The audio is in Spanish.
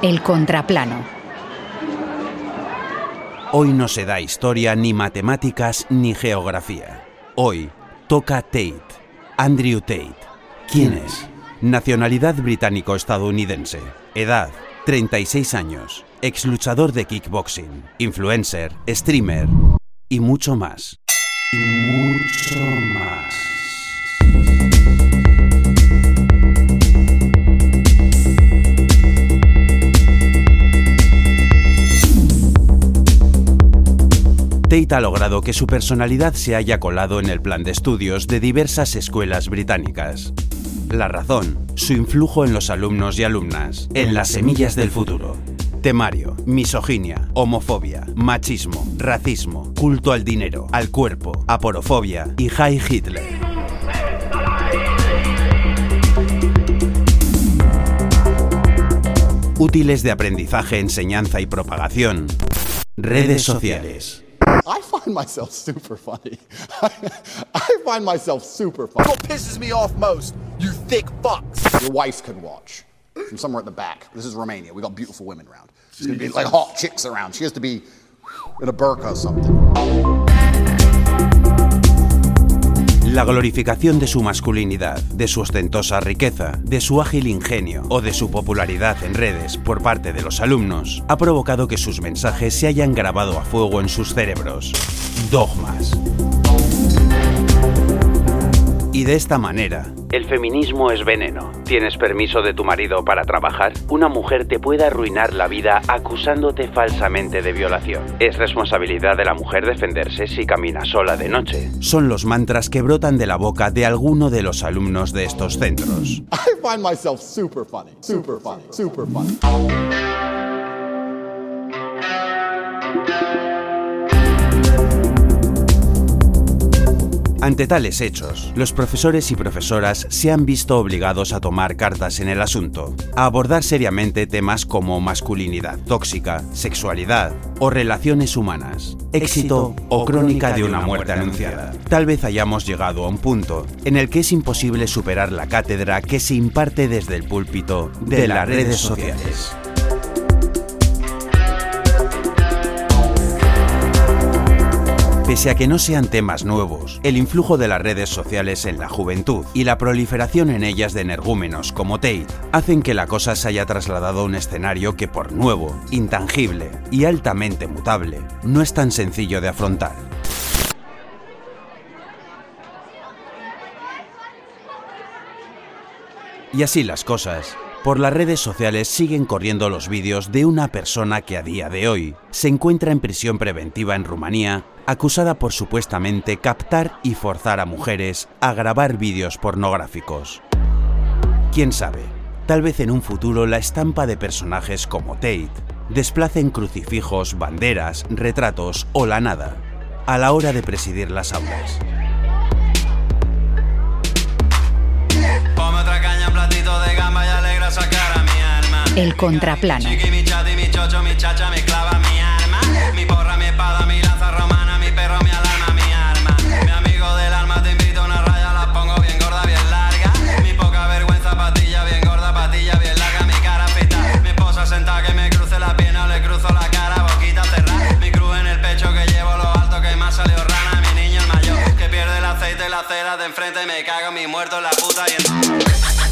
El contraplano. Hoy no se da historia, ni matemáticas, ni geografía. Hoy toca Tate. Andrew Tate. ¿Quién es? Nacionalidad británico-estadounidense. Edad 36 años. Ex luchador de kickboxing. Influencer, streamer y mucho más. Y mucho más. Tate ha logrado que su personalidad se haya colado en el plan de estudios de diversas escuelas británicas. La razón, su influjo en los alumnos y alumnas, en las semillas del futuro. Temario, misoginia, homofobia, machismo, racismo, culto al dinero, al cuerpo, aporofobia y High Hitler. Útiles de aprendizaje, enseñanza y propagación. Redes sociales. I find myself super funny. I find myself super funny. What pisses me off most, you thick fucks. Your wife can watch from somewhere at the back. This is Romania. We got beautiful women around. She's gonna be like hot chicks around. She has to be in a burqa or something. La glorificación de su masculinidad, de su ostentosa riqueza, de su ágil ingenio o de su popularidad en redes por parte de los alumnos ha provocado que sus mensajes se hayan grabado a fuego en sus cerebros. Dogmas. Y de esta manera, el feminismo es veneno. ¿Tienes permiso de tu marido para trabajar? Una mujer te puede arruinar la vida acusándote falsamente de violación. Es responsabilidad de la mujer defenderse si camina sola de noche. Son los mantras que brotan de la boca de alguno de los alumnos de estos centros. I find myself super funny. Super funny. Super funny. Ante tales hechos, los profesores y profesoras se han visto obligados a tomar cartas en el asunto, a abordar seriamente temas como masculinidad tóxica, sexualidad o relaciones humanas, éxito o crónica de una muerte anunciada. Tal vez hayamos llegado a un punto en el que es imposible superar la cátedra que se imparte desde el púlpito de las redes sociales. Pese a que no sean temas nuevos, el influjo de las redes sociales en la juventud y la proliferación en ellas de energúmenos como Tate hacen que la cosa se haya trasladado a un escenario que por nuevo, intangible y altamente mutable, no es tan sencillo de afrontar. Y así las cosas, por las redes sociales siguen corriendo los vídeos de una persona que a día de hoy se encuentra en prisión preventiva en Rumanía, acusada por supuestamente captar y forzar a mujeres a grabar vídeos pornográficos. ¿Quién sabe? Tal vez en un futuro la estampa de personajes como Tate desplacen crucifijos, banderas, retratos o la nada a la hora de presidir las aulas. Ponme otra aceite y la cera de enfrente, me cago en mi muerto, la puta y en...